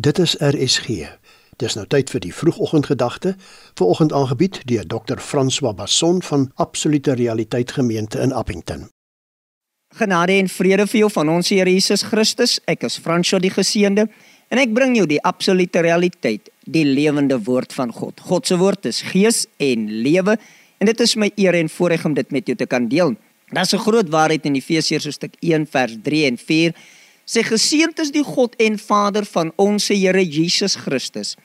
Dit is RSG. Dis nou tyd vir die vroegoggendgedagte, vanoggend aangebied deur Dr. François Basson van Absolute Realiteit Gemeente in Appington. Genade en vrede vir jou van ons Here Jesus Christus. Ek is François die geseënde en ek bring jou die absolute realiteit, die lewende woord van God. God se woord is gees en lewe en dit is my eer en voorreg om dit met jou te kan deel. Daar's 'n groot waarheid in Efesiërs hoofstuk 1 vers 3 en 4 Sê geseënd is die God en Vader van ons Here Jesus Christus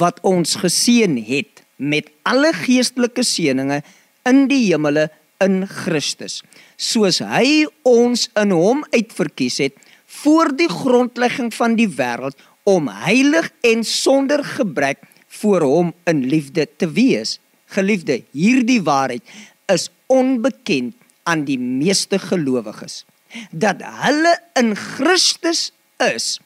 wat ons geseën het met alle geestelike seënings in die hemele in Christus soos hy ons in hom uitverkies het voor die grondlegging van die wêreld om heilig en sonder gebrek voor hom in liefde te wees. Geliefde hierdie waarheid is onbekend aan die meeste gelowiges dat hulle in Christus is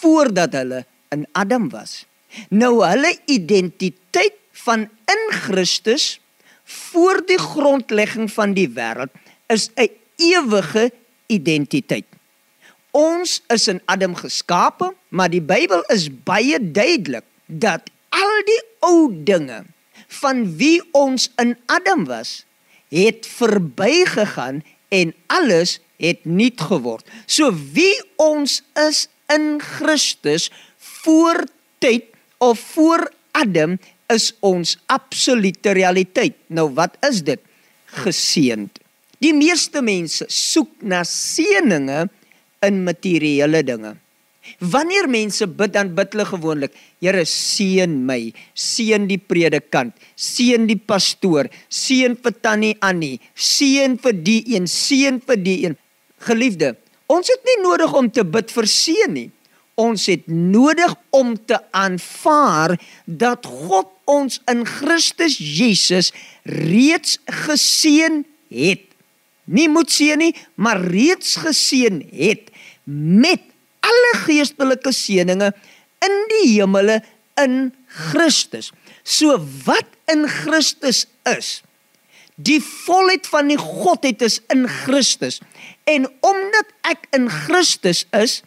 voordat hulle in Adam was. Nou hulle identiteit van in Christus voor die grondlegging van die wêreld is 'n ewige identiteit. Ons is in Adam geskape, maar die Bybel is baie duidelik dat al die ou dinge van wie ons in Adam was, het verbygegaan en alles het nuut geword. So wie ons is in Christus voor tyd of voor Adam is ons absolute realiteit. Nou wat is dit? Geseënd. Die meeste mense soek na seëninge in materiële dinge. Wanneer mense bid dan bid hulle gewoonlik: Here seën my, seën die predikant, seën die pastoor, seën vir tannie Annie, seën vir die een, seën vir die een. Geliefde, ons het nie nodig om te bid vir seën nie. Ons het nodig om te aanvaar dat God ons in Christus Jesus reeds geseën het. Nie moet seën nie, maar reeds geseën het met alle geestelike seënings in die hemele in Christus. So wat in Christus is, die volheid van die Godheid is in Christus. En omdat ek in Christus is,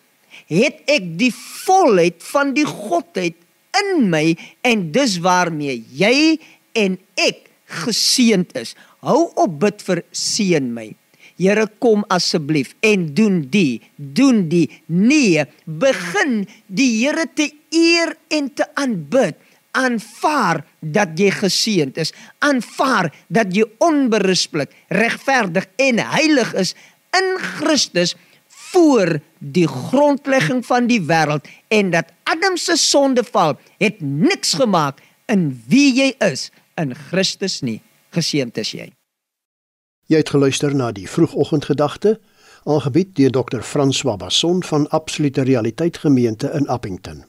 het ek die volheid van die Godheid in my en dis waarmee jy en ek geseënd is. Hou op bid vir seën my. Here kom asseblief en doen die, doen die. Nee, begin die Here te eer en te aanbid. Aanvaar dat jy geseënd is. Aanvaar dat jy onberispelik, regverdig en heilig is in Christus voor die grondlegging van die wêreld en dat Adam se sondeval het niks gemaak in wie jy is in Christus nie. Geseënd is jy. Jy het geluister na die vroegoggendgedagte, aangebied deur Dr. François Basson van Absolute Realiteit Gemeente in Appington.